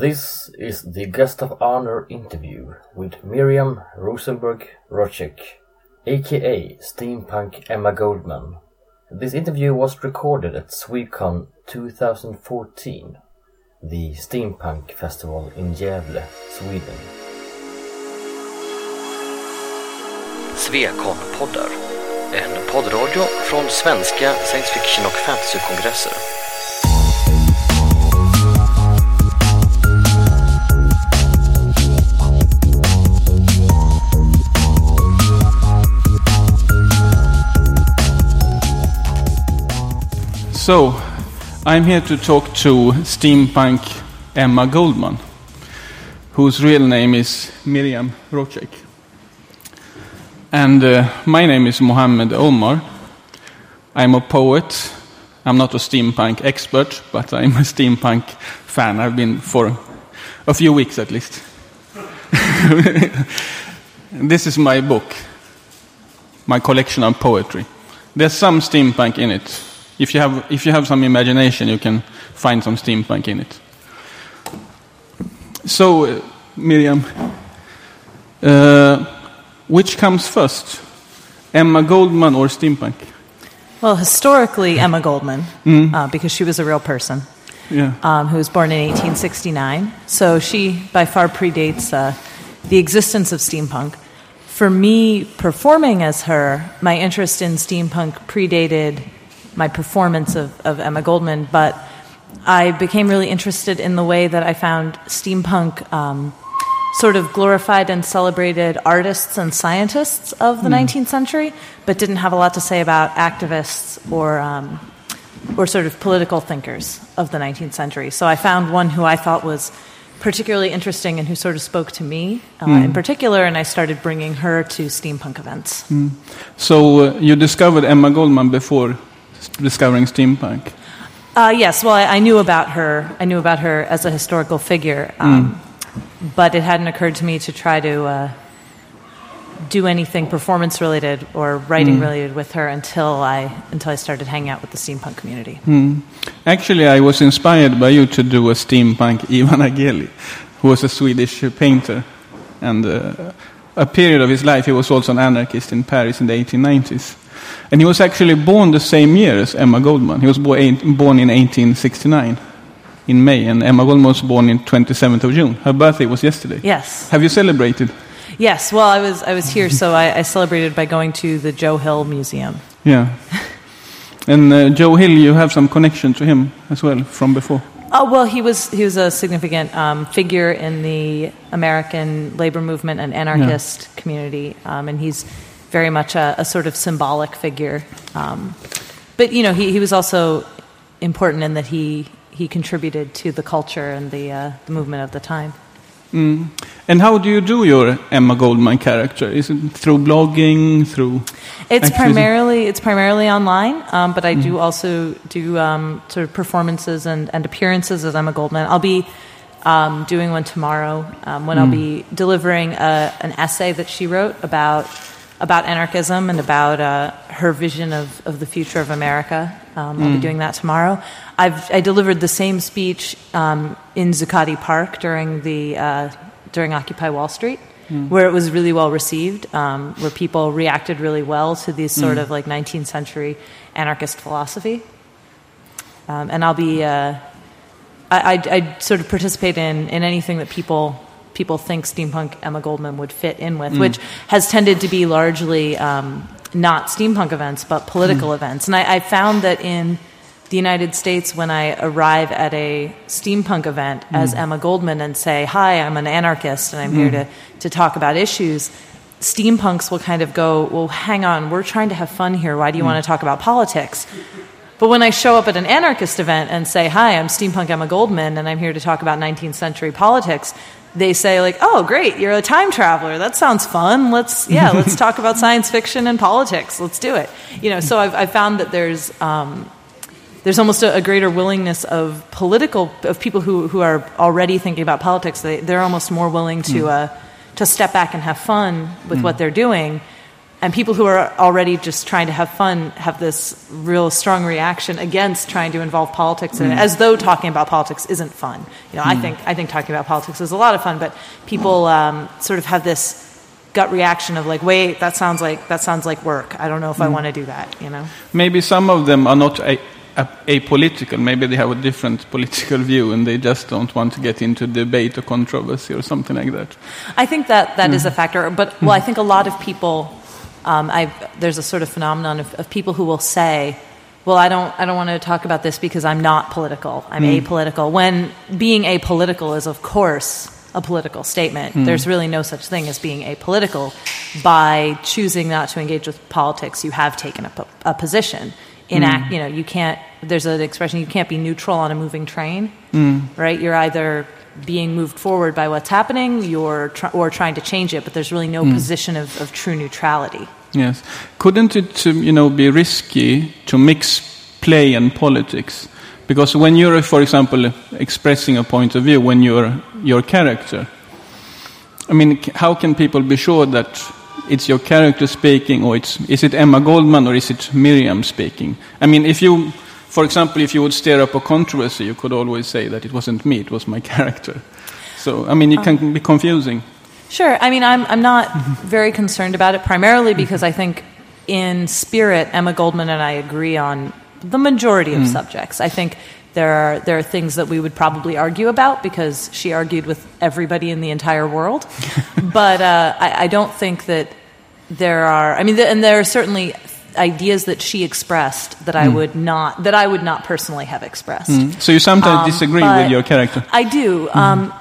This is the guest of honor interview with Miriam Rosenberg Rocek, aka Steampunk Emma Goldman. This interview was recorded at Swecon 2014, the Steampunk Festival in Gävle, Sweden. Svekon-poddar, en poddradio från svenska science fiction och fantasykongresser. So, I'm here to talk to steampunk Emma Goldman, whose real name is Miriam Roček. And uh, my name is Mohammed Omar. I'm a poet. I'm not a steampunk expert, but I'm a steampunk fan. I've been for a few weeks at least. this is my book, my collection of poetry. There's some steampunk in it. If you have, if you have some imagination, you can find some steampunk in it. So, uh, Miriam, uh, which comes first, Emma Goldman or steampunk? Well, historically, Emma Goldman, uh, because she was a real person Yeah. um, who was born in 1869. So she by far predates uh, the existence of steampunk. For me, performing as her, my interest in steampunk predated my performance of, of Emma Goldman, but I became really interested in the way that I found steampunk um, sort of glorified and celebrated artists and scientists of the 19th century, but didn't have a lot to say about activists or um, or sort of political thinkers of the 19th century. So I found one who I thought was particularly interesting and who sort of spoke to me uh, in particular, and I started bringing her to steampunk events. So uh, you discovered Emma Goldman before discovering steampunk. Uh, yes, well, I, I knew about her. I knew about her as a historical figure, um, but it hadn't occurred to me to try to uh, do anything performance related or writing related with her until I until I started hanging out with the steampunk community. Actually, I was inspired by you to do a steampunk Ivan Aguéli, who was a Swedish painter. And uh, a period of his life, he was also an anarchist in Paris in the 1890s. And he was actually born the same year as Emma Goldman. He was born in 1869, in May, and Emma Goldman was born in 27th of June. Her birthday was yesterday. Yes, Have you celebrated? yes. Well, I was I was here, so I, I celebrated by going to the Joe Hill Museum. Yeah. And uh, Joe Hill, you have some connection to him as well from before. Oh well, he was he was a significant um, figure in the American labor movement and anarchist community, um, and he's very much a, a sort of symbolic figure. Um, but you know, he, he was also important in that he he contributed to the culture and the uh, the movement of the time. And how do you do your Emma Goldman character? Is it through blogging, through? It's activism? primarily it's primarily online, um, but I do also do um, sort of performances and, and appearances as Emma Goldman. I'll be um, doing one tomorrow um, when I'll be delivering a, an essay that she wrote about about anarchism and about uh, her vision of, of the future of America. Um, I'll be doing that tomorrow. I've I delivered the same speech um, in Zuccotti Park during the uh, during Occupy Wall Street where it was really well received, um, where people reacted really well to this sort of like 19th century anarchist philosophy. Um, and I'll be, uh, I, I, I sort of participate in, in anything that people people think steampunk Emma Goldman would fit in with, mm. which has tended to be largely um, not steampunk events, but political mm. events. And I, I found that in the United States, when I arrive at a steampunk event mm. as Emma Goldman and say, Hi, I'm an anarchist and I'm here to, to talk about issues, steampunks will kind of go, Well, hang on, we're trying to have fun here. Why do you want to talk about politics? But when I show up at an anarchist event and say, Hi, I'm steampunk Emma Goldman and I'm here to talk about 19th century politics, they say like, "Oh, great, you're a time traveler. That sounds fun. Let's yeah, let's talk about science fiction and politics. Let's do it." You know, so I've, I've found that there's um, there's almost a, a greater willingness of political of people who, who are already thinking about politics. They they're almost more willing to uh, to step back and have fun with what they're doing and people who are already just trying to have fun have this real strong reaction against trying to involve politics in it, mm. as though talking about politics isn't fun. You know, I mm. think I think talking about politics is a lot of fun, but people um, sort of have this gut reaction of like, wait, that sounds like that sounds like work. I don't know if I mm. want to do that. You know. Maybe some of them are not a, a, apolitical. Maybe they have a different political view and they just don't want to get into debate or controversy or something like that. I think that that is a factor, but well, I think a lot of people. Um, I've, there's a sort of phenomenon of, of people who will say, "Well, I don't, I don't want to talk about this because I'm not political. I'm hmm. apolitical." When being apolitical is, of course, a political statement. Hmm. There's really no such thing as being apolitical. By choosing not to engage with politics, you have taken a, a position. In hmm. act, you know, you can't. There's an expression: you can't be neutral on a moving train, right? You're either being moved forward by what's happening, you're tr- or trying to change it. But there's really no position of, of true neutrality. Yes. Couldn't it, um, you know, be risky to mix play and politics? Because when you're, for example, expressing a point of view, when you're your character, I mean, how can people be sure that it's your character speaking, or it's is it Emma Goldman or is it Miriam speaking? I mean, if you, for example, if you would stir up a controversy, you could always say that it wasn't me, it was my character. So, I mean, it can be confusing. Sure. I mean, I'm, I'm not very concerned about it, primarily because I think in spirit, Emma Goldman and I agree on the majority of subjects. I think there are, there are things that we would probably argue about because she argued with everybody in the entire world. but uh, I, I don't think that there are, I mean, th- and there are certainly ideas that she expressed that I would not, that I would not personally have expressed. So you sometimes Um, disagree with your character. I do, um,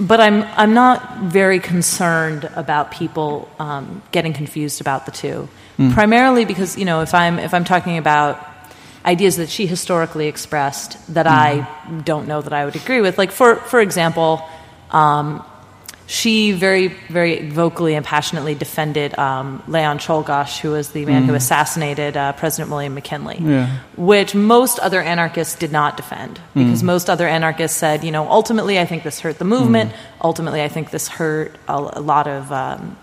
but I'm I'm not very concerned about people um, getting confused about the two. Primarily because you know if I'm if I'm talking about ideas that she historically expressed that I don't know that I would agree with, like for for example. Um, she very, very vocally and passionately defended um, Leon Czolgosz, who was the man who assassinated uh, President William McKinley Yeah. which most other anarchists did not defend because most other anarchists said, you know, ultimately I think this hurt the movement. Ultimately, I think this hurt a, a lot of um,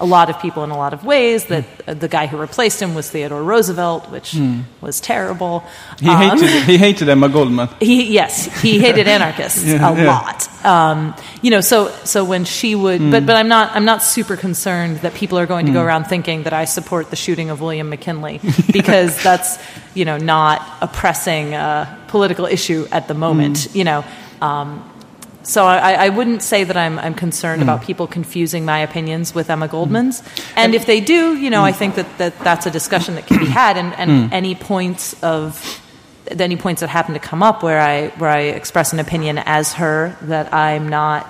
a lot of people in a lot of ways. That uh, the guy who replaced him was Theodore Roosevelt, which was terrible. He, Um, hated, he hated Emma Goldman. he yes, he hated anarchists Yeah, a yeah. lot. Um, you know, so so when she would, but but I'm not I'm not super concerned that people are going to go around thinking that I support the shooting of William McKinley because that's you know not a pressing uh, political issue at the moment. You know. Um, so I, I wouldn't say that I'm, I'm concerned about people confusing my opinions with Emma Goldman's. And if they do, you know, I think that, that that's a discussion that can be had. And, and any points of any points that happen to come up where I where I express an opinion as her that I'm not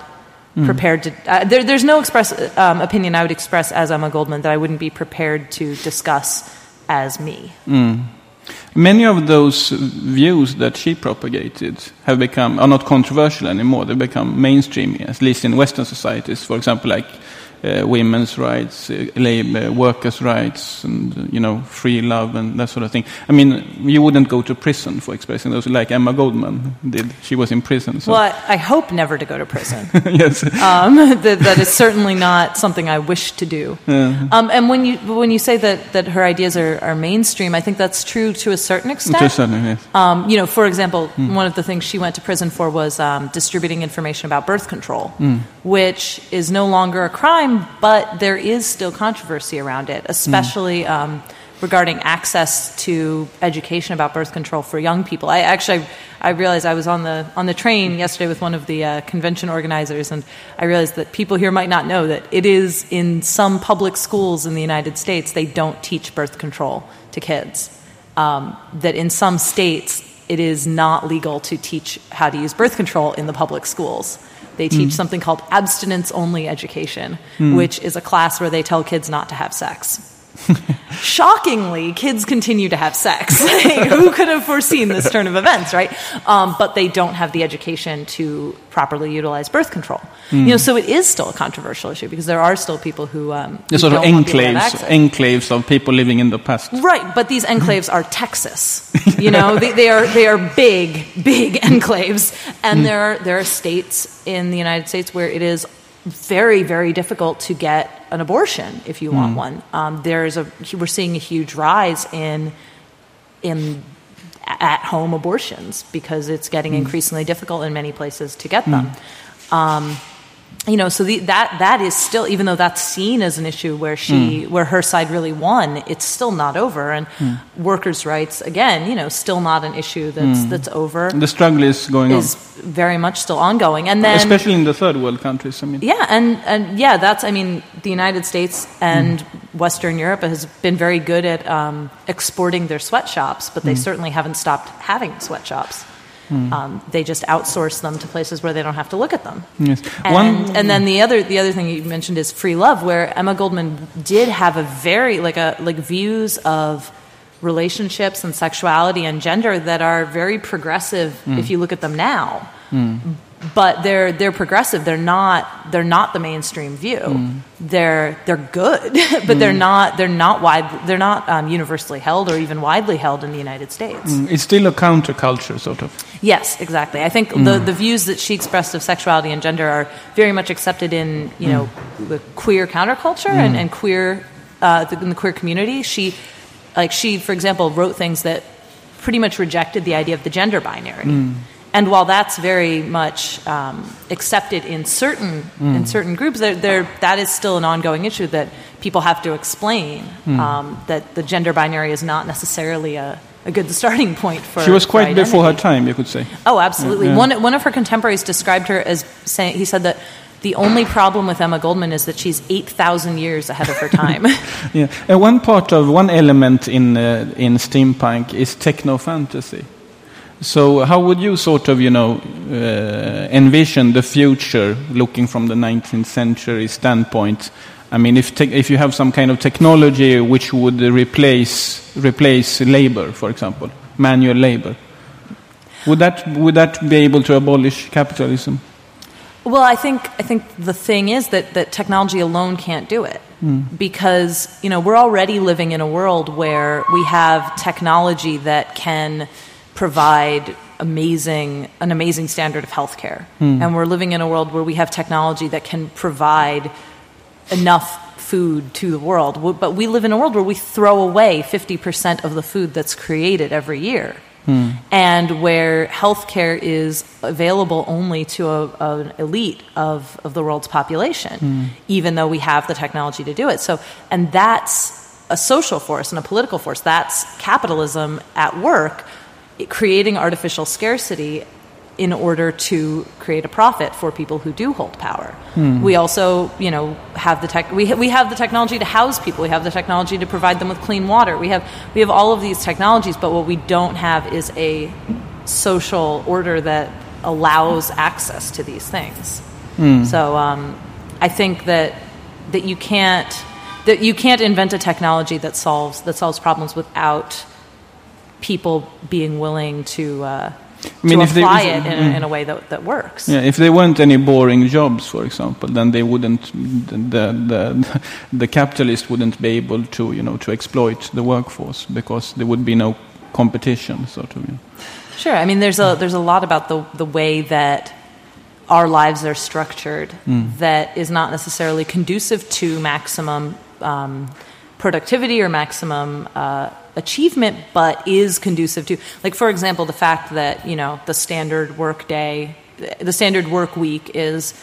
prepared to. Uh, there, there's no express um, opinion I would express as Emma Goldman that I wouldn't be prepared to discuss as me. Many of those views that she propagated have become are not controversial anymore. They become mainstream, at least in Western societies. For example, like uh, women's rights, uh, labor, workers' rights, and uh, you know, free love and that sort of thing. I mean, you wouldn't go to prison for expressing those, like Emma Goldman did. She was in prison. So. Well, I, hope never to go to prison. yes. um, that, that is certainly not something I wish to do. Um, and when you when you say that, that her ideas are, are mainstream, I think that's true to a certain extent. To a certain, yes. Um, you know, for example, one of the things she went to prison for was um, distributing information about birth control, which is no longer a crime, but there is still controversy around it, especially um, regarding access to education about birth control for young people. I actually, I realized I was on the on the train yesterday with one of the uh, convention organizers, and I realized that people here might not know that it is in some public schools in the United States they don't teach birth control to kids um, that in some states it is not legal to teach how to use birth control in the public schools. They teach mm. something called abstinence only education, mm. which is a class where they tell kids not to have sex. Shockingly, kids continue to have sex. Who could have foreseen this turn of events, right? Um, but they don't have the education to properly utilize birth control. You know, so it is still a controversial issue because there are still people who, um, who sort of don't want to have enclaves, enclaves of people living in the past. Right, but these enclaves are Texas. You know, they, they are they are big, big enclaves, and there are there are states in the United States where it is very, very difficult to get an abortion if you want one. Um, there's a we're seeing a huge rise in in at home abortions because it's getting increasingly difficult in many places to get them. Um, you know, so the, that that is still, even though that's seen as an issue where she, hmm. where her side really won, it's still not over. And hmm. workers' rights, again, you know, still not an issue that's hmm. that's over. The struggle is going Is very much still ongoing. And then, especially in the third world countries. I mean, yeah, and, and yeah, that's, I mean, the United States and Western Europe has been very good at um, exporting their sweatshops, but they certainly haven't stopped having sweatshops. Hmm. Um, they just outsource them to places where they don't have to look at them. yes. And, One, and then the other the other thing you mentioned is free love, where Emma Goldman did have a very like a like views of relationships and sexuality and gender that are very progressive hmm. if you look at them now. Hmm. But they're they're progressive. They're not they're not the mainstream view. Mm. They're they're good, but they're mm. not they're not wide they're not um, universally held or even widely held in the United States. Mm, it's still a counterculture, sort of. Yes, exactly. I think the, the views that she expressed of sexuality and gender are very much accepted in you know the queer counterculture and, and queer uh, in the queer community. She like she, for example, wrote things that pretty much rejected the idea of the gender binary. And while that's very much um, accepted in certain in certain groups, there, there that is still an ongoing issue that people have to explain um, that the gender binary is not necessarily a, a good starting point for. She was quite before her time, you could say. Oh, absolutely. Yeah. One one of her contemporaries described her as saying he said that the only problem with Emma Goldman is that she's eight thousand years ahead of her time. Yeah, and one part of one element in uh, in steampunk is techno fantasy. So, how would you sort of, you know, uh, envision the future, looking from the 19th century standpoint? I mean, if if you have some kind of technology which would replace replace labor, for example, manual labor, would that would that be able to abolish capitalism? Well, I think I think the thing is that that technology alone can't do it because you know we're already living in a world where we have technology that can provide amazing an amazing standard of healthcare, hmm. and we're living in a world where we have technology that can provide enough food to the world. But we live in a world where we throw away 50% of the food that's created every year. Hmm. And where healthcare is available only to a, an elite of, of the world's population, hmm. even though we have the technology to do it. So, and that's a social force and a political force. That's capitalism at work, creating artificial scarcity in order to create a profit for people who do hold power. We also, you know, have the tech. We, ha- we have the technology to house people. We have the technology to provide them with clean water. We have we have all of these technologies, but what we don't have is a social order that allows access to these things. So um, I think that that you can't that you can't invent a technology that solves that solves problems without people being willing to. Uh, mean, to if they- apply it in, a- in a way that, that works. Yeah, if there weren't any boring jobs, for example, then they wouldn't, the, the, the capitalist wouldn't be able to, you know, to exploit the workforce because there would be no competition, sort of. You know. Sure. I mean, there's a there's a lot about the the way that our lives are structured that is not necessarily conducive to maximum um, productivity or maximum uh, achievement, but is conducive to, like, for example, the fact that you know the standard work day, the standard work week is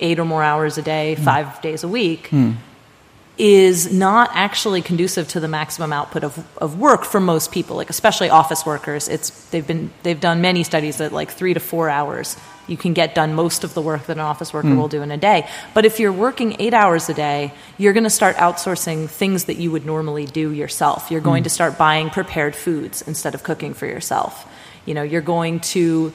eight or more hours a day, five days a week. Hmm. Is not actually conducive to the maximum output of, of work for most people, like especially office workers. It's they've been they've done many studies that like three to four hours you can get done most of the work that an office worker will do in a day. But if you're working eight hours a day, you're going to start outsourcing things that you would normally do yourself. You're going to start buying prepared foods instead of cooking for yourself. You know, you're going to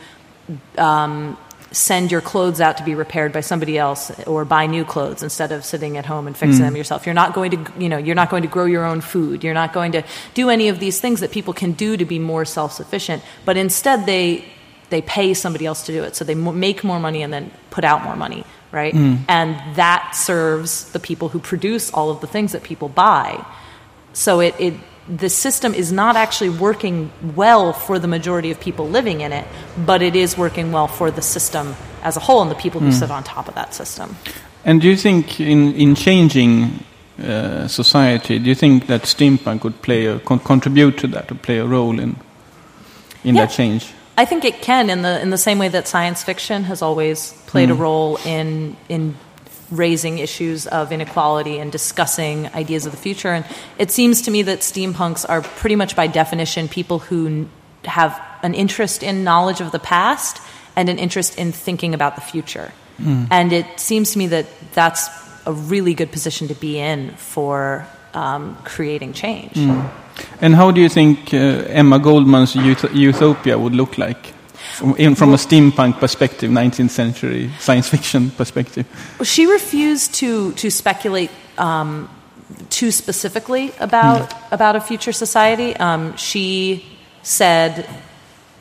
um, send your clothes out to be repaired by somebody else or buy new clothes instead of sitting at home and fixing mm. them yourself. You're not going to, you know, you're not going to grow your own food. You're not going to do any of these things that people can do to be more self-sufficient, but instead they they pay somebody else to do it. So they mo- make more money and then put out more money, right? Mm. And that serves the people who produce all of the things that people buy. So it, it the system is not actually working well for the majority of people living in it, but it is working well for the system as a whole and the people who sit on top of that system. And do you think in, in changing uh, society, do you think that steampunk would play a, con- contribute to that or play a role in, in Yeah. that change? I think it can in the in the same way that science fiction has always played Hmm. a role in in raising issues of inequality and discussing ideas of the future. And it seems to me that steampunks are pretty much by definition people who n- have an interest in knowledge of the past and an interest in thinking about the future. And it seems to me that that's a really good position to be in for um, creating change. And how do you think uh, Emma Goldman's Ut- Utopia would look like? From, in, from a steampunk perspective, 19th century science fiction perspective. She refused to to speculate um, too specifically about about a future society. Um, she said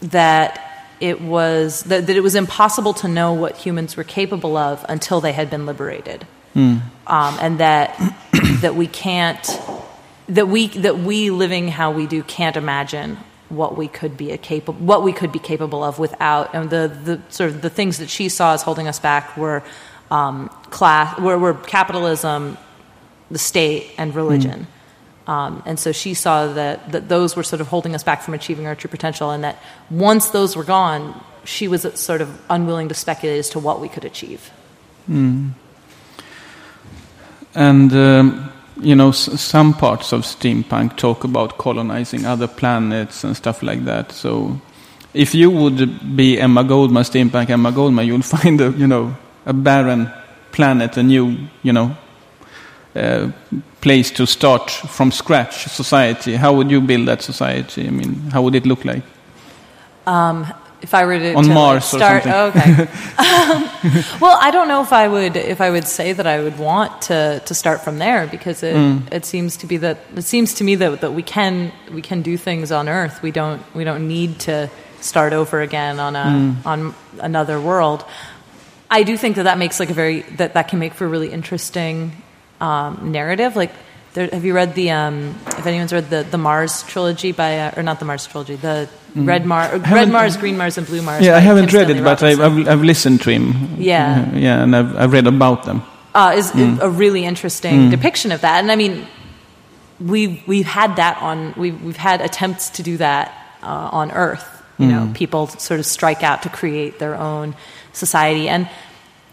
that it was that, that it was impossible to know what humans were capable of until they had been liberated, um, and that that we can't that we that we living how we do can't imagine what we could be a capable what we could be capable of without and the the sort of the things that she saw as holding us back were um, class were, were capitalism the state and religion. Um, and so she saw that that those were sort of holding us back from achieving our true potential and that once those were gone she was sort of unwilling to speculate as to what we could achieve. And, um, you know, some parts of steampunk talk about colonizing other planets and stuff like that. So if you would be Emma Goldman, steampunk Emma Goldman, you'll find a, you know, a barren planet, a new, you know, uh, place to start from scratch society. How would you build that society? I mean, how would it look like? If I were to On to, like, Mars or start, something. oh, okay. um, well, I don't know if I would if I would say that I would want to, to start from there because it, Mm. it seems to be that it seems to me that, that we can we can do things on Earth. We don't we don't need to start over again on a Mm. on another world. I do think that that makes like a very that that can make for a really interesting um, narrative. Like, there, have you read the um, if anyone's read the the Mars trilogy by uh, or not the Mars trilogy the Red Mars Red Mm. Mars Green Mars and Blue Mars. Yeah, I haven't Kim read it, Stanley but I've, I've, I've listened to him. Yeah. Uh, yeah, and I've, I've read about them. uh, is a really interesting depiction of that. And I mean, we've we've had that on we've we've had attempts to do that uh, on Earth. You know, people sort of strike out to create their own society, and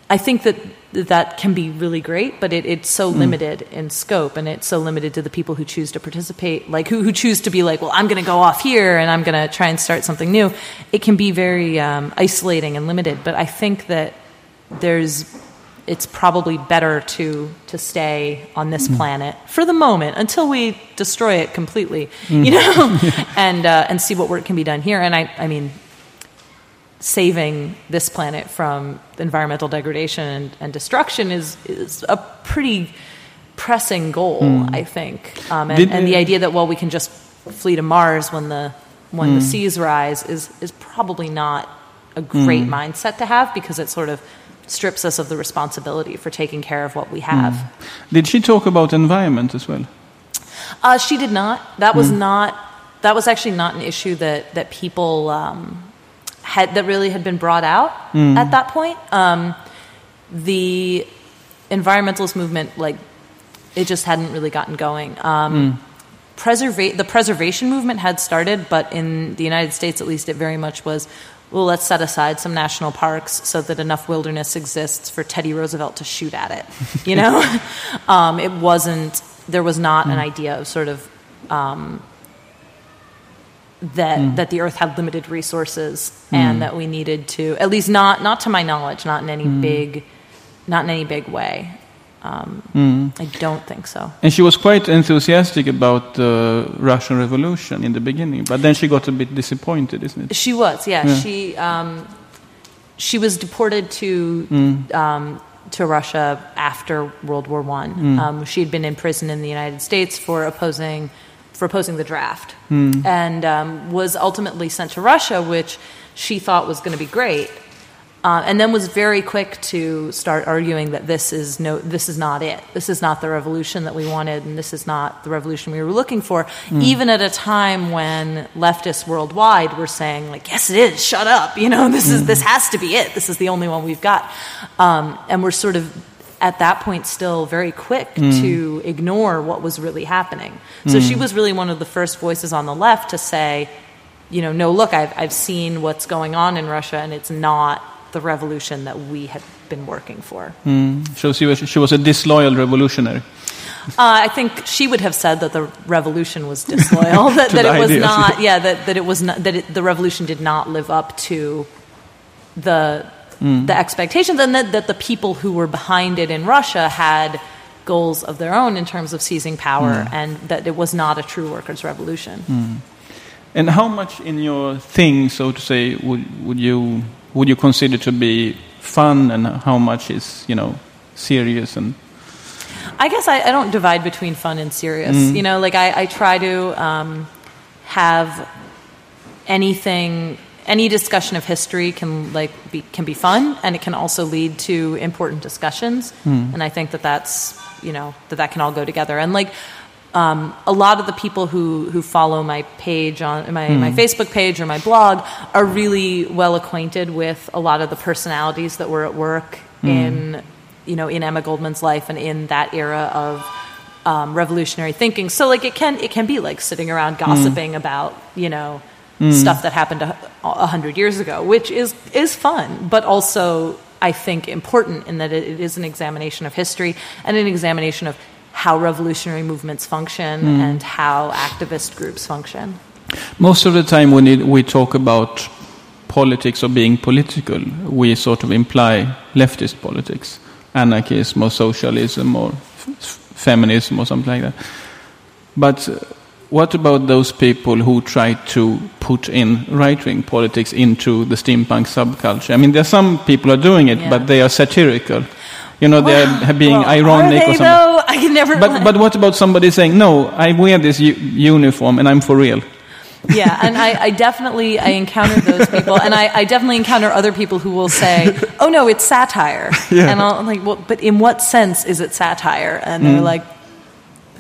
I think that that can be really great, but it, it's so limited in scope, and it's so limited to the people who choose to participate, like who who choose to be like, well, I'm going to go off here and I'm going to try and start something new. It can be very um, isolating and limited, but I think that there's it's probably better to to stay on this planet for the moment until we destroy it completely, you know, and uh, and see what work can be done here. And I I mean, saving this planet from environmental degradation and, and destruction is is a pretty pressing goal, I think. Um, and, Did- and the idea that well we can just flee to Mars when the when the seas rise is is probably not a great mindset to have because it sort of strips us of the responsibility for taking care of what we have. Did she talk about environment as well? Uh, she did not. That was not. That was actually not an issue that that people um, had that really had been brought out at that point. Um, the environmentalist movement, like, it just hadn't really gotten going. Um, preserva- the preservation movement had started, but in the United States, at least, it very much was. Well, let's set aside some national parks so that enough wilderness exists for Teddy Roosevelt to shoot at it. You know, um, it wasn't. There was not an idea of sort of um, that that the Earth had limited resources and that we needed to, at least not not to my knowledge, not in any big, not in any big way. Um, I don't think so. And she was quite enthusiastic about the Russian Revolution in the beginning, but then she got a bit disappointed, isn't it? She was, yeah. Yeah. She um, she was deported to um, to Russia after World War One. Um, she had been in prison in the United States for opposing for opposing the draft, and um, was ultimately sent to Russia, which she thought was going to be great. Uh, and then was very quick to start arguing that this is no, this is not it. This is not the revolution that we wanted, and this is not the revolution we were looking for. Even at a time when leftists worldwide were saying, like, "Yes, it is. Shut up. You know, this is this has to be it. This is the only one we've got." Um, and we're sort of at that point still very quick mm. to ignore what was really happening. So mm. she was really one of the first voices on the left to say, you know, no, look, I've, I've seen what's going on in Russia, and it's not the revolution that we had been working for. Mm. So she was, she was a disloyal revolutionary. Uh, I think she would have said that the revolution was disloyal, that, that it was ideas. not, yeah, that, that it was not, that it, the revolution did not live up to the the expectations, and that, that the people who were behind it in Russia had goals of their own in terms of seizing power, mm. and that it was not a true workers' revolution. Mm. And how much in your thing, so to say, would, would you would you consider to be fun, and how much is you know serious and I guess I, I don't divide between fun and serious. Mm. You know, like I, I try to um, have anything, any discussion of history can like be, can be fun, and it can also lead to important discussions. And I think that that's you know that that can all go together. And like um, a lot of the people who who follow my page on my my Facebook page or my blog are really well acquainted with a lot of the personalities that were at work in you know in Emma Goldman's life and in that era of um, revolutionary thinking. So like it can it can be like sitting around gossiping about you know Mm. stuff that happened a, a hundred years ago, which is is fun, but also I think important in that it, it is an examination of history and an examination of how revolutionary movements function mm. and how activist groups function. Most of the time, when it, we talk about politics or being political, we sort of imply leftist politics, anarchism or socialism or feminism or something like that. But what about those people who try to put in right-wing politics into the steampunk subculture? I mean, there are some people are doing it, Yeah. but they are satirical. You know, they are being Well, ironic are or something. though? I can never. But but what about somebody saying, "No, I wear this u- uniform and I'm for real"? yeah, and I, I definitely I encounter those people, and I, I definitely encounter other people who will say, "Oh no, it's satire," yeah. and I'll, I'm like, "Well, but in what sense is it satire?" And they're mm. like,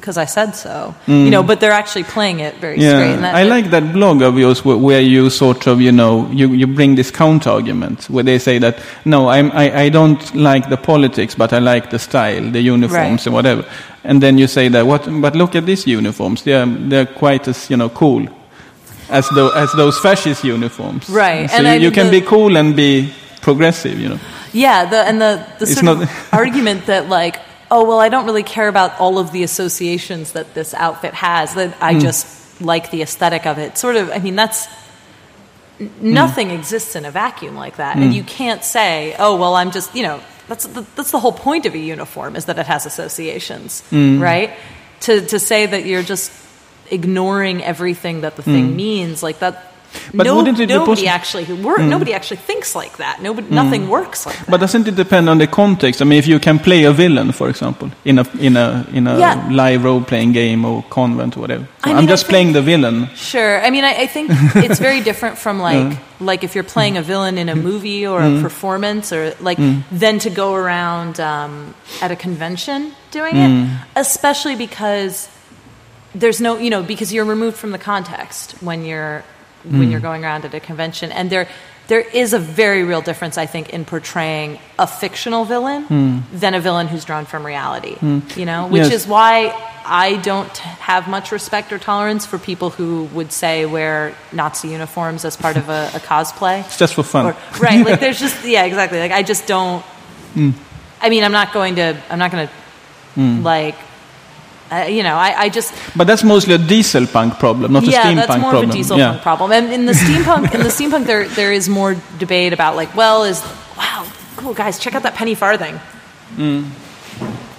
"Because I said so," you know. Mm. But they're actually playing it very straight. And that, I like that blog of yours where, where you sort of, you know, you, you bring this counter argument where they say that, no, I'm, I, I don't like the politics, but I like the style, the uniforms Right. and whatever. And then you say that, what, but look at these uniforms. They're, they're quite as, you know, cool as, tho- as those fascist uniforms. Right. So And you, I you can the- be cool and be progressive, you know. Yeah, the, and the, the sort not- of argument that like, oh well, I don't really care about all of the associations that this outfit has. That I Hmm. just like the aesthetic of it. Sort of. I mean, that's Hmm. nothing exists in a vacuum like that, and you can't say, oh well, I'm just you know. That's the, that's the whole point of a uniform is that it has associations, Hmm. right? To to say that you're just ignoring everything that the thing means, like that. But no, wouldn't it be nobody possi- actually who work, mm. nobody actually thinks like that. Nobody, mm. nothing works like that. But doesn't it depend on the context? I mean, if you can play a villain, for example, in a in a in a Yeah. live role playing game or convent or whatever. So I I'm mean, just think- playing the villain. Sure. I mean, I, I think it's very different from like like if you're playing a villain in a mm. movie or a performance or like then to go around um, at a convention doing it, especially because there's no you know because you're removed from the context when you're when you're mm. going around at a convention and there there is a very real difference I think in portraying a fictional villain hmm. than a villain who's drawn from reality hmm. you know which Yes. is why I don't have much respect or tolerance for people who would say wear Nazi uniforms as part of a, a cosplay. It's just for fun. or, right like there's just yeah exactly. Like I just don't hmm. I mean I'm not going to I'm not going to like uh, you know I, I just But that's mostly a diesel punk problem, not a steampunk problem. yeah, that's more problem. of a diesel yeah. punk problem. And in the steampunk, in the steampunk, there there is more debate about like, well, is wow, cool guys, check out that penny farthing.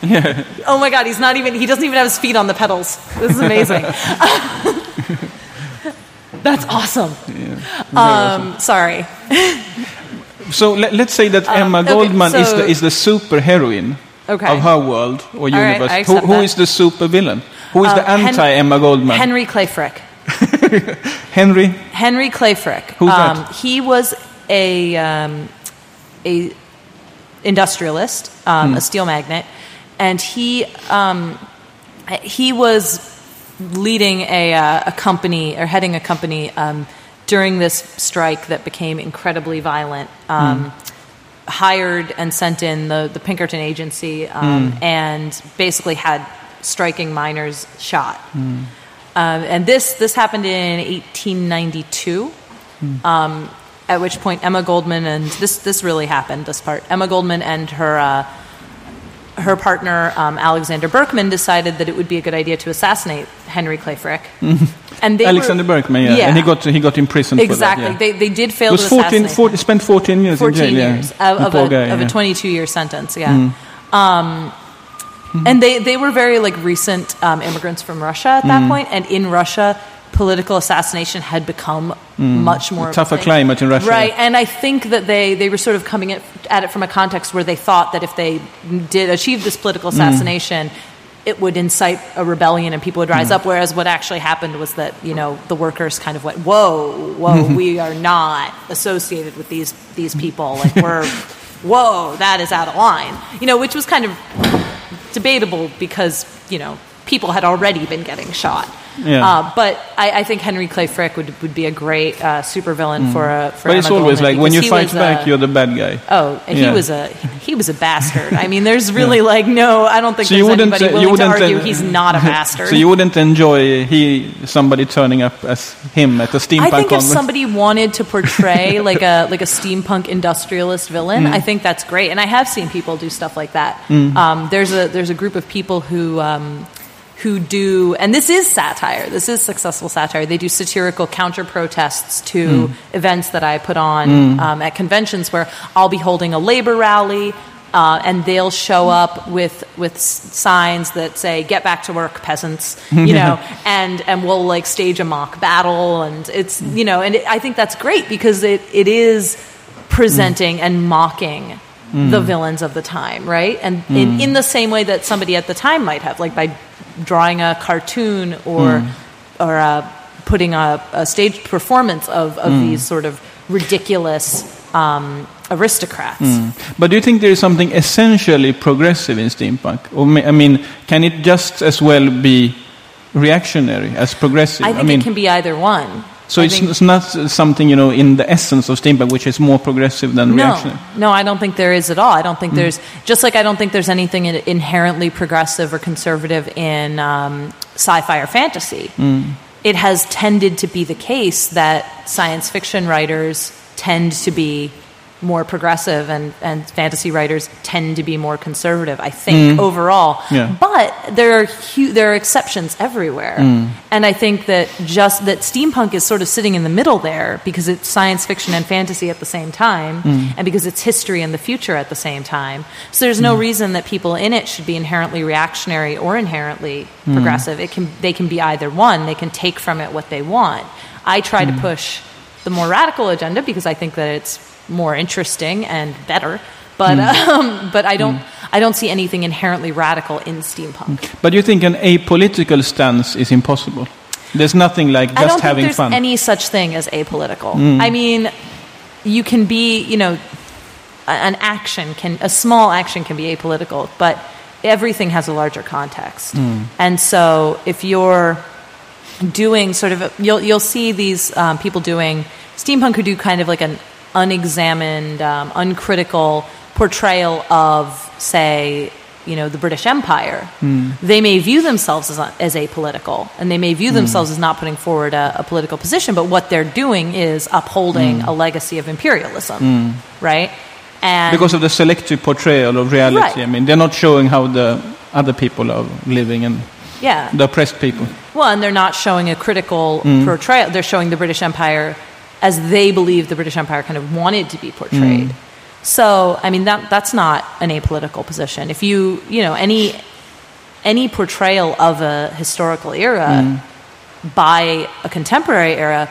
Yeah. Oh my god, he's not even he doesn't even have his feet on the pedals. This is amazing. That's awesome. Um, sorry. So let, let's say that Emma Um, okay, Goldman is the is the super heroine Okay. of her world or universe. I who, who that. is the super villain? Who is the Um, anti Emma Goldman? Henry Clay Frick. Henry. Henry Clay Frick. Who's that? um, He was a um, a industrialist, um, Hmm. a steel magnate, and he um, he was leading a, uh, a company or heading a company um, during this strike that became incredibly violent. Um, hired and sent in the, the Pinkerton agency um, and basically had striking miners shot. Um, and this, this happened in 1892. Um, at which point Emma Goldman and this this really happened. This part, Emma Goldman and her uh, her partner um, Alexander Berkman decided that it would be a good idea to assassinate Henry Clay Frick. And they Alexander were, Berkman, yeah. and he got he got imprisoned exactly. for that. They they did yeah. fail was to 14, assassinate. 40, spent 14 years 14 in jail. years yeah. of, of, a, guy, of yeah. a 22 year sentence. Yeah. Um, And they, they were very like recent um, immigrants from Russia at that point, and in Russia, political assassination had become much more a Tougher climate in Russia. Right, and I think that they, they were sort of coming at, at it from a context where they thought that if they did achieve this political assassination, it would incite a rebellion and people would rise hmm. up. Whereas what actually happened was that you know the workers kind of went, "Whoa, whoa, hmm. we are not associated with these these hmm. people. Like we're, whoa, that is out of line." You know, which was kind of debatable because you know people had already been getting shot. Yeah. Uh, but I, I think Henry Clay Frick would would be a great uh, supervillain for a for But it's always Goldman like when you fight back, uh, you're the bad guy. Oh, and Yeah. he was a he was a bastard. I mean, there's really like no. I don't think So you there's wouldn't, anybody uh, you willing to wouldn't, argue he's not a bastard. So you wouldn't enjoy he somebody turning up as him at the steampunk I think if somebody wanted to portray like a like a steampunk industrialist villain, Mm. I think that's great. And I have seen people do stuff like that. Mm. Um, there's a there's a group of people who. Um, who do, and this is satire. This is successful satire. They do satirical counter protests to Mm. events that I put on um, at conventions, where I'll be holding a labor rally, uh, and they'll show up with with signs that say "Get back to work, peasants," you know, and and we'll like stage a mock battle, and it's you know, and it, I think that's great because it it is presenting and mocking the mm. villains of the time, right? And in, mm. in the same way that somebody at the time might have, like by drawing a cartoon or mm. or uh, putting a, a staged performance of, of these sort of ridiculous um, aristocrats. But do you think there is something essentially progressive in steampunk? Or I mean, can it just as well be reactionary as progressive? I think mean, it can be either one. So I it's, it's not something you know in the essence of steampunk which is more progressive than no, reactionary. no, I don't think there is at all. I don't think Mm. there's just like I don't think there's anything inherently progressive or conservative in um, sci-fi or fantasy. Mm. It has tended to be the case that science fiction writers tend to be more progressive and, and fantasy writers tend to be more conservative. I think overall, Mm. Yeah. but there are hu- there are exceptions everywhere, Mm. and I think that just that steampunk is sort of sitting in the middle there because it's science fiction and fantasy at the same time, Mm. and because it's history and the future at the same time. So there's no reason that people in it should be inherently reactionary or inherently Mm. progressive. It can they can be either one. They can take from it what they want. I try Mm. to push the more radical agenda because I think that it's more interesting and better. But Mm. um, but I don't I don't see anything inherently radical in steampunk. But you think an apolitical stance is impossible? There's nothing like I just don't think having there's fun. any such thing as apolitical. Mm. I mean, you can be, you know, an action can a small action can be apolitical, but everything has a larger context. Mm. And so if you're doing sort of a, you'll you'll see these um, people doing steampunk who do kind of like an unexamined, um, uncritical portrayal of, say, you know, the British Empire. They may view themselves as, as apolitical, and they may view themselves as not putting forward a, a political position. But what they're doing is upholding a legacy of imperialism, right? And because of the selective portrayal of reality. Right. I mean, they're not showing how the other people are living and yeah, the oppressed people. Well, and they're not showing a critical Mm. portrayal. They're showing the British Empire as they believe the British Empire kind of wanted to be portrayed. Mm. So, I mean, that that's not an apolitical position. If you, you know, any any portrayal of a historical era Mm. by a contemporary era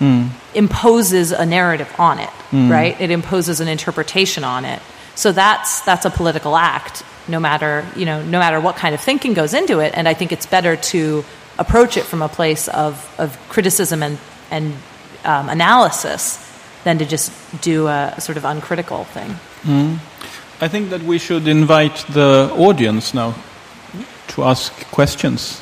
Mm. imposes a narrative on it, right? It imposes an interpretation on it. So that's that's a political act, no matter you know, no matter what kind of thinking goes into it. And I think it's better to approach it from a place of of criticism and and um, analysis than to just do a sort of uncritical thing. I think that we should invite the audience now to ask questions.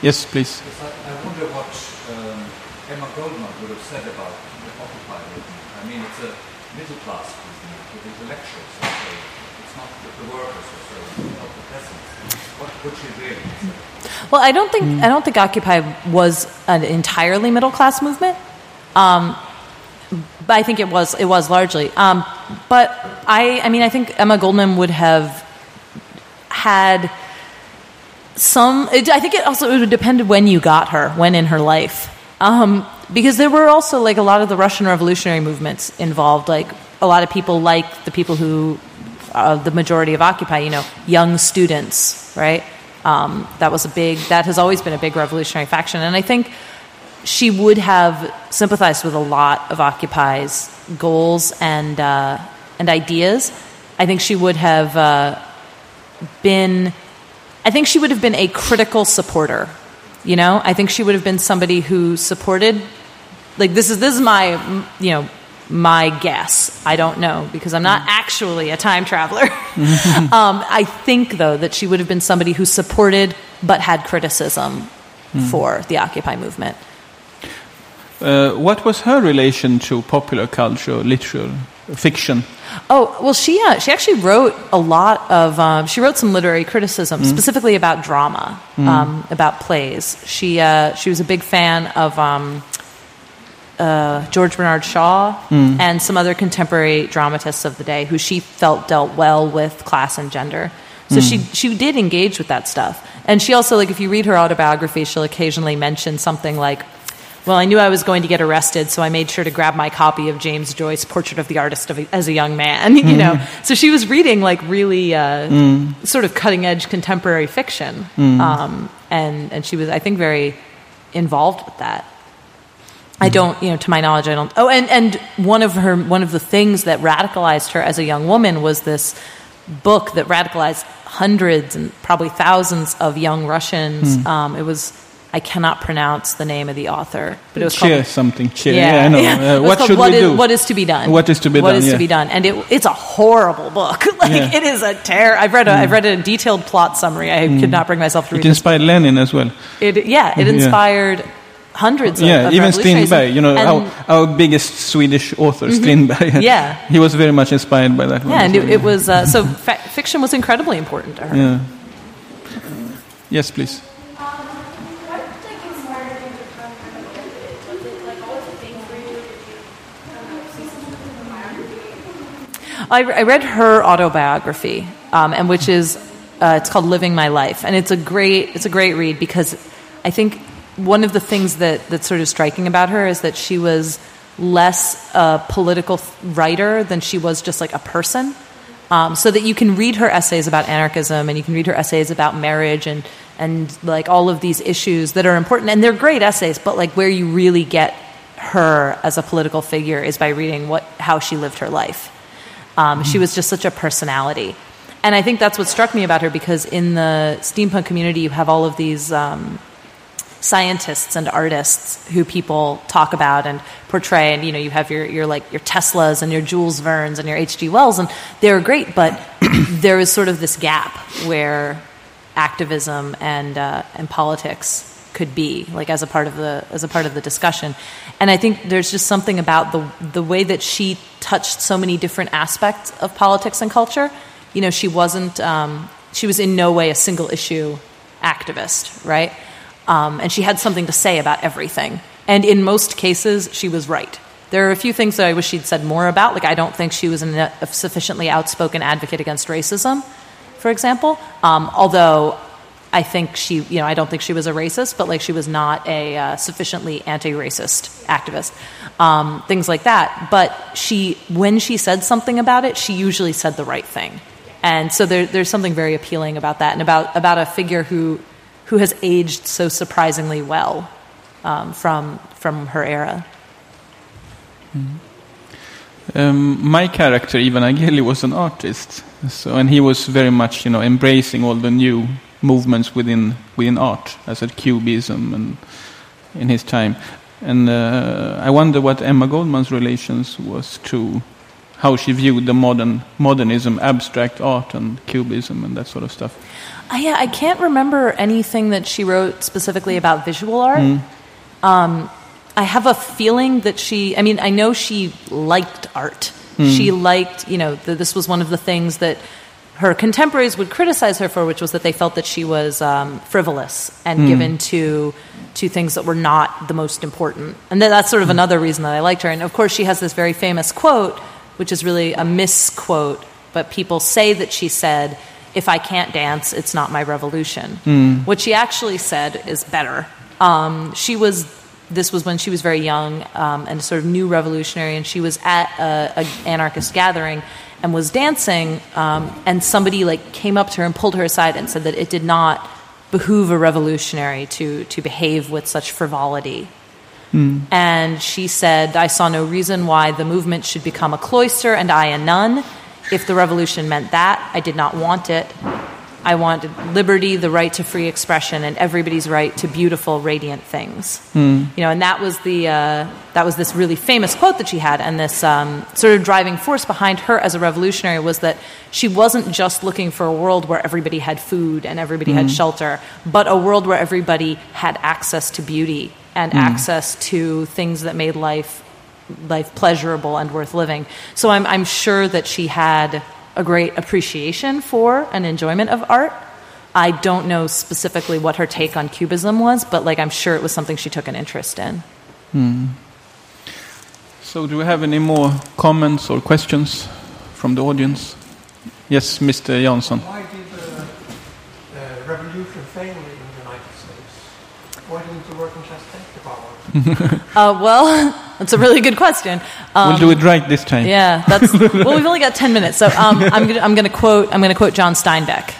Yes, please. Yes, I, I wonder what um, Emma Goldman would have said about the it's a middle class movement with intellectuals. Okay. It's not the, the workers or so, not the peasants. What would she really say? Well, I don't think I don't think Occupy was an entirely middle class movement. Um, but I think it was it was largely. Um, but I I mean I think Emma Goldman would have had some. It, I think it also it would depend when you got her, when in her life, um, because there were also like a lot of the Russian revolutionary movements involved. Like a lot of people, like the people who uh, the majority of Occupy, you know, young students, right? Um, that was a big. That has always been a big revolutionary faction, and I think she would have sympathized with a lot of Occupy's goals and uh, and ideas. I think she would have uh, been. I think she would have been a critical supporter. You know, I think she would have been somebody who supported. Like this is this is my you know my guess. I don't know because I'm not actually a time traveler. um, I think though that she would have been somebody who supported but had criticism for the Occupy movement. Uh, what was her relation to popular culture, literature, fiction? Oh well, she uh, she actually wrote a lot of. Um, she wrote some literary criticism, specifically about drama, um, about plays. She uh, she was a big fan of um, uh, George Bernard Shaw and some other contemporary dramatists of the day, who she felt dealt well with class and gender. So she she did engage with that stuff, and she also like if you read her autobiography, she'll occasionally mention something like. Well, I knew I was going to get arrested, so I made sure to grab my copy of James Joyce' Portrait of the Artist of, as a young man. You know, so she was reading like really uh, sort of cutting edge contemporary fiction, um, and and she was, I think, very involved with that. I don't, you know, to my knowledge, I don't. Oh, and and one of her one of the things that radicalized her as a young woman was this book that radicalized hundreds and probably thousands of young Russians. Um, it was I cannot pronounce the name of the author, but it was Cheer called. something. Cheer. Yeah, I know. yeah. Uh, what should what we is- do? What is to be done? What is to be What done, is yeah. to be done? And it, it's a horrible book. like Yeah. Mm. it is a terror. I've read a have read a detailed plot summary. I could not bring myself to read It inspired Lenin as well. It, yeah, it Yeah. inspired hundreds. Of, yeah, of even. Strindberg, you know, our, our biggest Swedish author, Strindberg. Yeah. he was very much inspired by that one. Yeah, and as it, well. it was uh, so fa- fiction was incredibly important to her. Yeah. Yes, please. What like inspired you to become kind of like this? Was it like what was the thing for you? Did you I don't know, see something in the biography? I, I read her autobiography, um, and which is uh, it's called "Living My Life," and it's a great it's a great read because I think one of the things that that's sort of striking about her is that she was less a political writer than she was just like a person. Um, so that you can read her essays about anarchism and you can read her essays about marriage and and like all of these issues that are important. And they're great essays but like where you really get her as a political figure is by reading what how she lived her life. Um, she was just such a personality. And i think that's what struck me about her because in the steampunk community you have all of these um, scientists and artists who people talk about and portray. And you know you have your, your like your teslas and your jules vernes and your hg wells and they're great but there is sort of this gap where activism and uh, and politics could be like as a part of the as a part of the discussion. And i think there's just something about the the way that she touched so many different aspects of politics and culture. You know she wasn't um, she was in no way a single issue activist right um, and she had something to say about everything and in most cases she was right there are a few things that i wish she'd said more about like i don't think she was a sufficiently outspoken advocate against racism for example. Um, although I think she, you know, I don't think she was a racist, but like she was not a uh, sufficiently anti-racist activist. Um, things like that. But she, when she said something about it, she usually said the right thing. And so there, there's something very appealing about that, and about about a figure who who has aged so surprisingly well um, from from her era. Um, my character, Ivan Aguéli, was an artist, so and he was very much, you know, embracing all the new movements within within art, as at Cubism and in his time. And uh, I wonder what Emma Goldman's relations was to how she viewed the modern modernism, abstract art, and Cubism, and that sort of stuff. I, yeah, I can't remember anything that she wrote specifically about visual art. Hmm. Um, I have a feeling that she. I mean, I know she liked art. Hmm. She liked, you know, th- this was one of the things that her contemporaries would criticize her for, which was that they felt that she was um, frivolous and hmm. given to to things that were not the most important. And that, that's sort of another reason that I liked her. And of course, she has this very famous quote, which is really a misquote, but people say that she said, "If I can't dance, it's not my revolution." What she actually said is better. Um, she was this was when she was very young um, and sort of new revolutionary, and she was at a, a anarchist gathering and was dancing, um, and somebody like came up to her and pulled her aside and said that it did not behoove a revolutionary to to behave with such frivolity. And she said, I saw no reason why the movement should become a cloister and I a nun. If the revolution meant that, I did not want it. I wanted liberty, the right to free expression, and everybody's right to beautiful, radiant things. You know, and that was the uh, that was this really famous quote that she had, and this um, sort of driving force behind her as a revolutionary was that she wasn't just looking for a world where everybody had food and everybody had shelter, but a world where everybody had access to beauty and hmm. access to things that made life life pleasurable and worth living. So I'm I'm sure that she had a great appreciation for and enjoyment of art. I don't know specifically what her take on cubism was, but like I'm sure it was something she took an interest in. Hmm. So, do we have any more comments or questions from the audience? Yes, Mr. Jansson. Why did the uh, revolution fail in the United States? Why didn't the working class take the power? Uh, well, that's a really good question. Um, we'll do it right this time. Yeah, that's well. We've only got ten minutes, so um, I'm gonna, I'm going to quote I'm going to quote John Steinbeck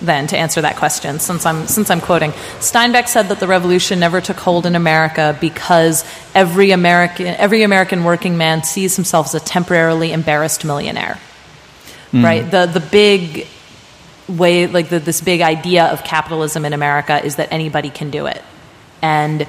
then to answer that question. Since I'm since I'm quoting Steinbeck said that the revolution never took hold in America because every American every American working man sees himself as a temporarily embarrassed millionaire. Right. The the big way like the, this big idea of capitalism in America is that anybody can do it, and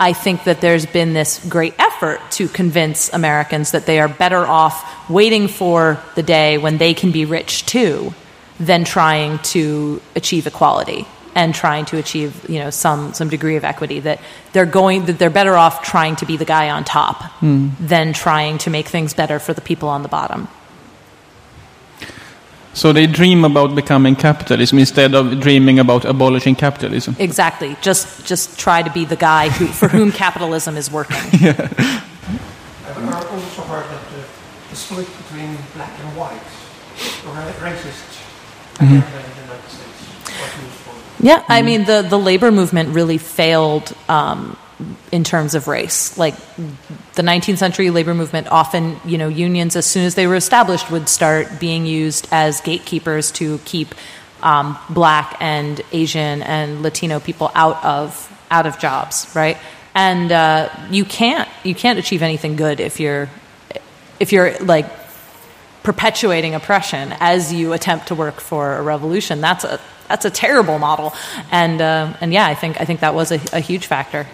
I think that there's been this great effort to convince Americans that they are better off waiting for the day when they can be rich too than trying to achieve equality and trying to achieve you know some some degree of equity that they're going that they're better off trying to be the guy on top hmm. than trying to make things better for the people on the bottom. So they dream about becoming capitalism instead of dreaming about abolishing capitalism. Exactly. Just just try to be the guy who, for whom capitalism is working. Yeah. I've also heard that the, the split between black and white, the ra- racist agenda in the United States, was useful. Yeah, I mean the the labor movement really failed um, in terms of race. Like the 19th century labor movement, often you know unions as soon as they were established would start being used as gatekeepers to keep um, black and Asian and Latino people out of out of jobs, right? And uh, you can't you can't achieve anything good if you're if you're like perpetuating oppression as you attempt to work for a revolution. That's a that's a terrible model, and uh, and yeah, I think I think that was a, a huge factor.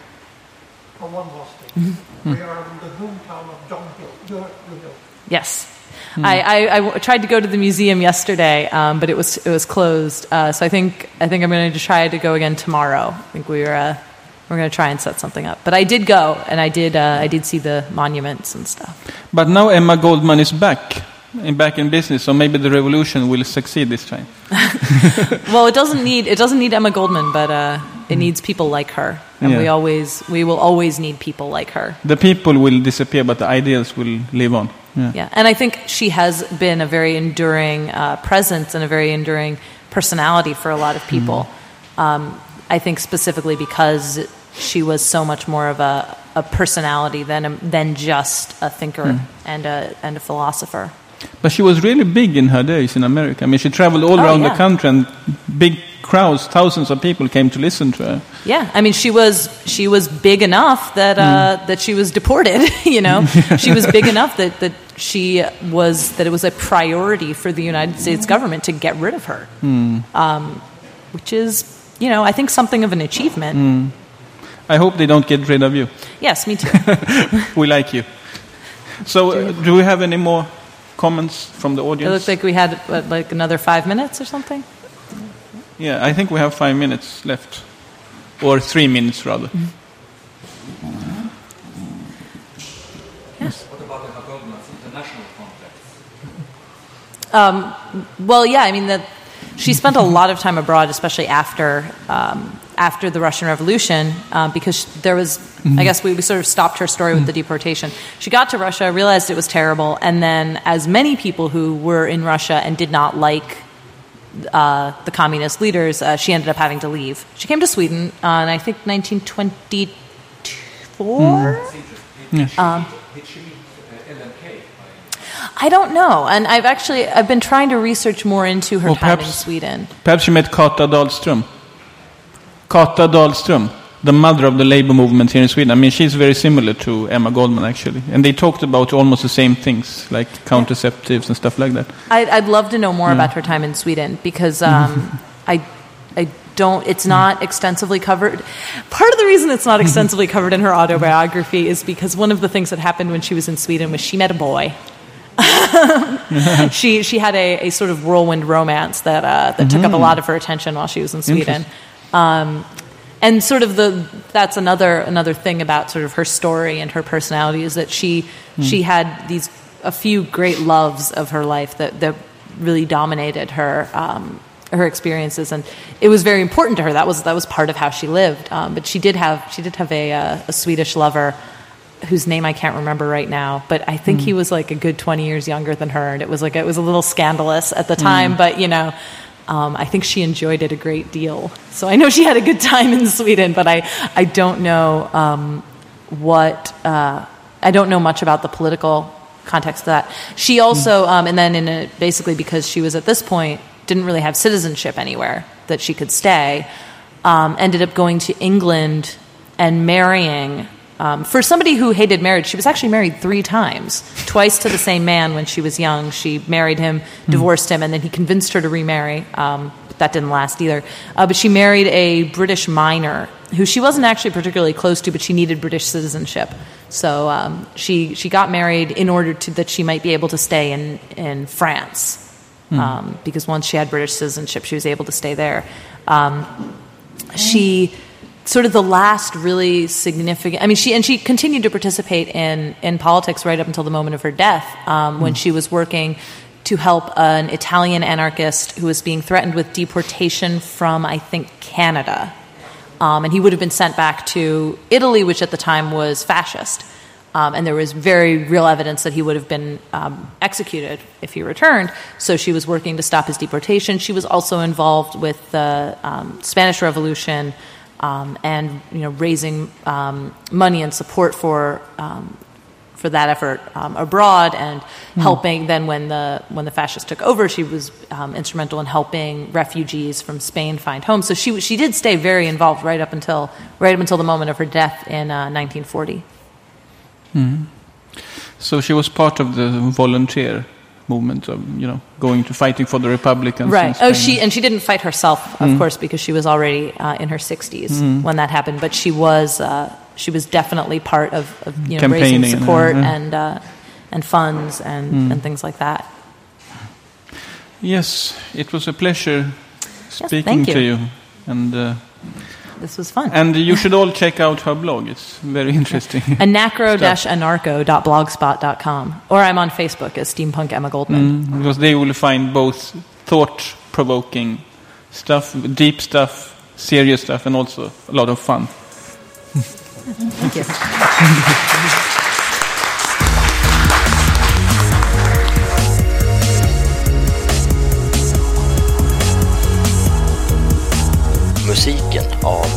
And one last thing. We are in the hometown of Joe Hill. Your, your Hill. Yes. I, I, I w- tried to go to the museum yesterday, um, but it was it was closed. Uh, so I think I think I'm going to try to go again tomorrow. I think we were uh, we're going to try and set something up. But I did go, and I did uh, I did see the monuments and stuff. But now Emma Goldman is back, in, back in business, so maybe the revolution will succeed this time. Well, it doesn't need it doesn't need Emma Goldman, but uh, it needs people like her, and Yeah. we always we will always need people like her. The people will disappear, but the ideas will live on. Yeah. Yeah, and I think she has been a very enduring uh, presence and a very enduring personality for a lot of people. Um, I think specifically because she was so much more of a, a personality than a, than just a thinker and a and a philosopher. But she was really big in her days in America. I mean, she traveled all Oh, around yeah. the country, and big crowds, thousands of people came to listen to her. Yeah, I mean she was she was big enough that uh, that she was deported. You know, she was big enough that that she was that it was a priority for the United States government to get rid of her, um, which is you know I think something of an achievement. I hope they don't get rid of you. Yes, me too. We like you. So, uh, do we have any more comments from the audience? It looks like we had what, like another five minutes or something. Yeah, I think we have five minutes left, or three minutes rather. Mm -hmm. Yes. What about the government's international context? Um, well, yeah, I mean that she spent a lot of time abroad, especially after um, after the Russian Revolution, um, because there was, I guess, we, we sort of stopped her story with the deportation. She got to Russia, realized it was terrible, and then, as many people who were in Russia and did not like uh, the communist leaders, uh, she ended up having to leave. She came to Sweden uh, in I think 1924. Yes. Did she meet uh, Ellen Key? I don't know, and I've actually I've been trying to research more into her Well, time in perhaps- Sweden. Perhaps you met Kata Dahlström. Kata Dahlström, the mother of the labor movement here in Sweden. I mean, she's very similar to Emma Goldman, actually. And they talked about almost the same things, like contraceptives and stuff like that. I'd, I'd love to know more about her time in Sweden because um, I, I don't. It's not extensively covered. Part of the reason it's not extensively covered in her autobiography is because one of the things that happened when she was in Sweden was she met a boy. she she had a, a sort of whirlwind romance that uh, that took up a lot of her attention while she was in Sweden. Um, and sort of the that's another another thing about sort of her story and her personality is that she she had these a few great loves of her life that that really dominated her um, her experiences. And it was very important to her. That was that was part of how she lived. Um, but she did have she did have a uh, a Swedish lover whose name I can't remember right now, but I think he was like a good 20 years younger than her. And it was like, it was a little scandalous at the time, but you know, um, I think she enjoyed it a great deal. So I know she had a good time in Sweden, but I, I don't know um, what, uh, I don't know much about the political context of that. She also, um, and then in a, basically because she was at this point, didn't really have citizenship anywhere that she could stay, um, ended up going to England and marrying. Um, for somebody who hated marriage, she was actually married three times. Twice to the same man when she was young. She married him, divorced him, and then he convinced her to remarry. Um, but that didn't last either. Uh, but she married a British miner who she wasn't actually particularly close to, but she needed British citizenship. So um, she she got married in order to that she might be able to stay in in France. Um, because once she had British citizenship, she was able to stay there. Um, she sort of the last really significant i mean she and she continued to participate in in politics right up until the moment of her death um, when she was working to help an italian anarchist who was being threatened with deportation from i think canada um, and he would have been sent back to italy which at the time was fascist um, and there was very real evidence that he would have been um, executed if he returned. So she was working to stop his deportation. She was also involved with the um, Spanish Revolution um, and you know raising um, money and support for um, for that effort um, abroad and helping. Then when the when the fascists took over, she was um, instrumental in helping refugees from Spain find homes. So she she did stay very involved right up until right up until the moment of her death in uh, 1940. So she was part of the volunteer movement of, you know, going to fighting for the Republicans. Right. Oh, she and she didn't fight herself, of course, because she was already uh, in her 60s when that happened. But she was uh, she was definitely part of, of you know raising support yeah. and uh, and funds and, and things like that. Yes, it was a pleasure speaking thank to you. you. And, uh, This was fun. and you should all check out her blog. It's very interesting. Anacro-anarcho.blogspot.com. Or I'm on Facebook as Steampunk Emma Goldman. Mm, because they will find both thought-provoking stuff, deep stuff, serious stuff, and also a lot of fun. Thank you.